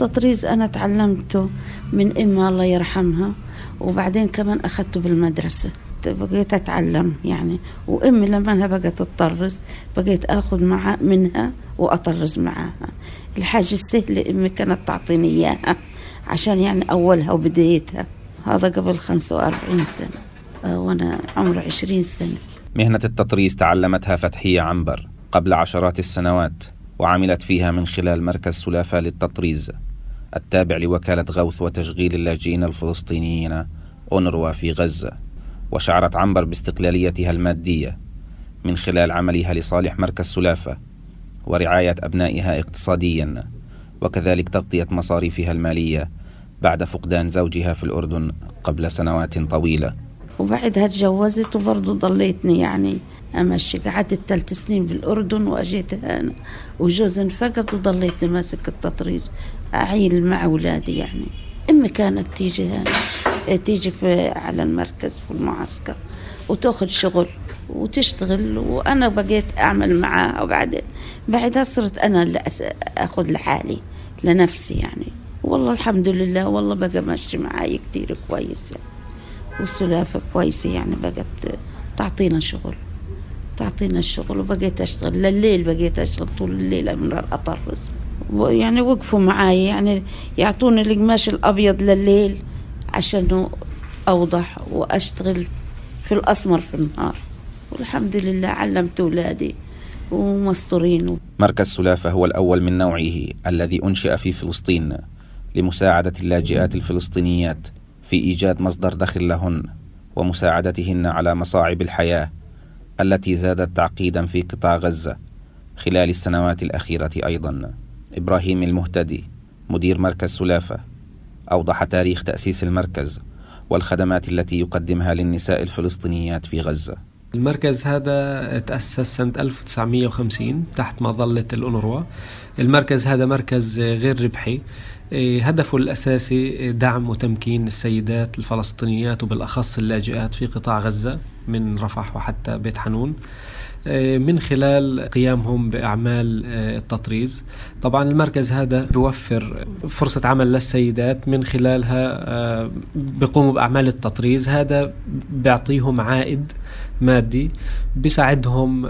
التطريز أنا تعلمته من إما الله يرحمها وبعدين كمان أخذته بالمدرسة. بقيت أتعلم يعني وأمي لما أنا بقيت أطرز بقيت أخذ معها منها وأطرز معها الحاجة السهلة أمي كانت تعطيني إياها عشان يعني أولها وبدايتها. هذا قبل 45 سنة. آه، وأنا عمري 20 سنة. مهنة التطريز تعلمتها فتحية عنبر قبل عشرات السنوات وعملت فيها من خلال مركز سلافة للتطريز. التابع لوكالة غوث وتشغيل اللاجئين الفلسطينيين أونروا في غزة وشعرت عنبر باستقلاليتها المادية من خلال عملها لصالح مركز سلافة ورعاية أبنائها اقتصاديا وكذلك تغطية مصاريفها المالية بعد فقدان زوجها في الأردن قبل سنوات طويلة. وبعدها تجوزت وبرضه ضليتني يعني أمشي قعدت ثلاث سنين بالأردن وأجيت هنا وجوزي انفقد وضليتني ماسك التطريز. أعيل مع أولادي يعني. أمي كانت تيجي هنا تيجي في على المركز في المعسكر وتاخذ شغل وتشتغل وأنا بقيت أعمل معاها وبعدين بعدها صرت أنا اللي أخذ لحالي لنفسي يعني. والله الحمد لله والله بقى ماشي معاي كتير كويس يعني. والسلافة كويسة يعني بقت تعطينا شغل تعطينا الشغل وبقيت أشتغل. لليل بقيت أشتغل طول الليل من أطرز يعني وقفوا معاي يعني يعطوني القماش الأبيض لليل عشان أوضح وأشتغل في الأسمر في النهار. والحمد لله علمت أولادي ومستورين مركز سلافة هو الأول من نوعه الذي أنشئ في فلسطين لمساعدة اللاجئات الفلسطينيات في إيجاد مصدر دخل لهن ومساعدتهن على مصاعب الحياة التي زادت تعقيدا في قطاع غزة خلال السنوات الأخيرة أيضا. إبراهيم المهتدي مدير مركز سلافة أوضح تاريخ تأسيس المركز والخدمات التي يقدمها للنساء الفلسطينيات في غزة. المركز هذا تأسس سنة 1950 تحت مظلة الأونروا. المركز هذا مركز غير ربحي. إيه، هدفه الأساسي دعم وتمكين السيدات الفلسطينيات وبالأخص اللاجئات في قطاع غزة. من رفح وحتى بيت حنون. إيه، من خلال قيامهم بأعمال إيه، التطريز. طبعا المركز هذا بيوفر فرصة عمل للسيدات من خلالها بيقوموا بأعمال التطريز. هذا بيعطيهم عائد مادي بيساعدهم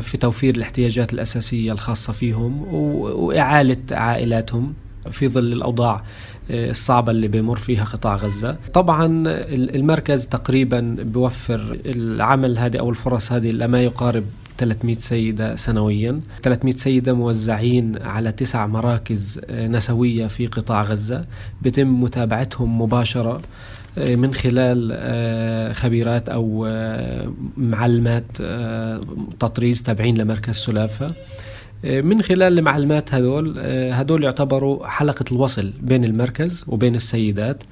في توفير الاحتياجات الأساسية الخاصة فيهم وإعالة عائلاتهم. في ظل الأوضاع آه، الصعبة اللي بيمر فيها قطاع غزة. طبعا المركز تقريبا بيوفر العمل هذه أو الفرص هذه لما يقارب 300 سيدة سنويا. 300 سيدة موزعين على تسع مراكز آه، نسوية في قطاع غزة. بتم متابعتهم مباشرة آه، من خلال خبيرات أو معلمات تطريز تابعين لمركز سلافة. من خلال المعلومات هذول آه، هذول يعتبروا حلقة الوصل بين المركز وبين السيدات.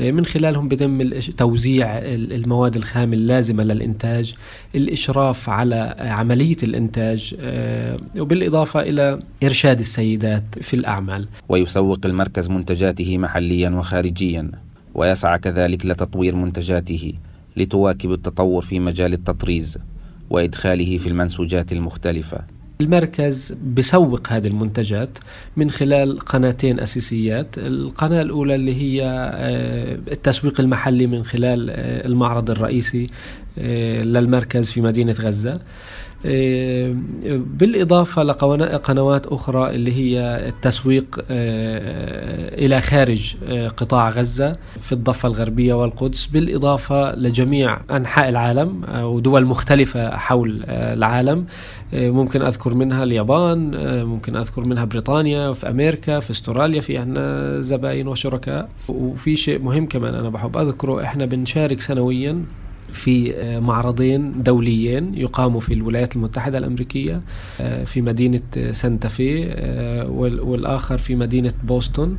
آه، من خلالهم بيتم توزيع المواد الخام اللازمة للإنتاج الإشراف على عملية الإنتاج آه، وبالإضافة إلى إرشاد السيدات في الأعمال. ويسوق المركز منتجاته محليا وخارجيا ويسعى كذلك لتطوير منتجاته لتواكب التطور في مجال التطريز وإدخاله في المنسوجات المختلفة. المركز بسوق هذه المنتجات من خلال قناتين أساسيات. القناة الأولى اللي هي آه، التسويق المحلي من خلال آه، المعرض الرئيسي للمركز في مدينة غزة. آه، بالإضافة لقنوات أخرى اللي هي التسويق آه، إلى خارج قطاع غزة في الضفة الغربية والقدس. بالإضافة لجميع أنحاء العالم ودول مختلفة حول العالم. ممكن أذكر منها اليابان ممكن أذكر منها بريطانيا وفي أمريكا في استراليا في عندنا زباين وشركاء. وفي شيء مهم كمان أنا بحب أذكره إحنا بنشارك سنويا في آه، معرضين دوليين يقاموا في الولايات المتحدة الأمريكية آه، في مدينة آه، والآخر في مدينة بوسطن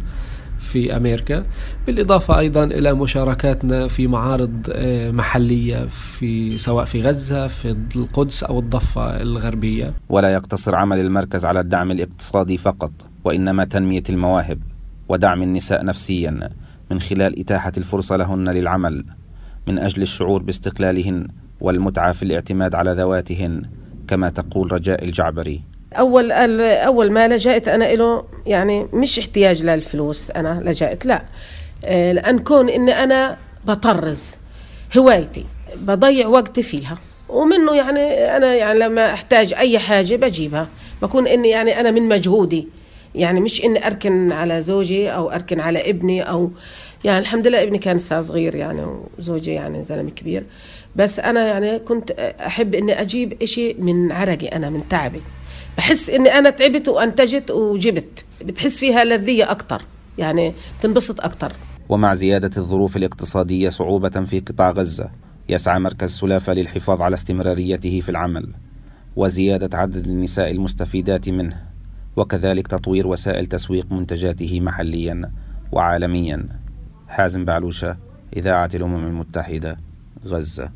في أمريكا. بالإضافة أيضا إلى مشاركاتنا في معارض محلية في سواء في غزة في القدس أو الضفة الغربية. ولا يقتصر عمل المركز على الدعم الاقتصادي فقط وإنما تنمية المواهب ودعم النساء نفسيا من خلال إتاحة الفرصة لهن للعمل. من أجل الشعور باستقلالهن والمتعة في الاعتماد على ذواتهن كما تقول رجاء الجعبري. أول أول ما لجأت أنا له يعني مش احتياج للفلوس أنا لجأت لا. آه، لأن كون إني أنا بطرز هوايتي بضيع وقتي فيها. ومنه يعني أنا يعني لما أحتاج أي حاجة بجيبها. بكون إني يعني أنا من مجهودي. يعني مش إني أركن على زوجي أو أركن على ابني أو يعني الحمد لله ابني كان لسه صغير يعني وزوجي يعني زلمة كبير. بس أنا يعني كنت أحب إني أجيب إشي من عرقي أنا من تعبي. بحس إني أنا تعبت وأنتجت وجبت. بتحس فيها لذية أكثر يعني تنبسط أكثر ومع زيادة الظروف الاقتصادية صعوبة في قطاع غزة يسعى مركز سلافه للحفاظ على استمراريته في العمل وزيادة عدد النساء المستفيدات منه. وكذلك تطوير وسائل تسويق منتجاته محليا وعالميا. حازم بعلوشة إذاعة الأمم المتحدة غزة.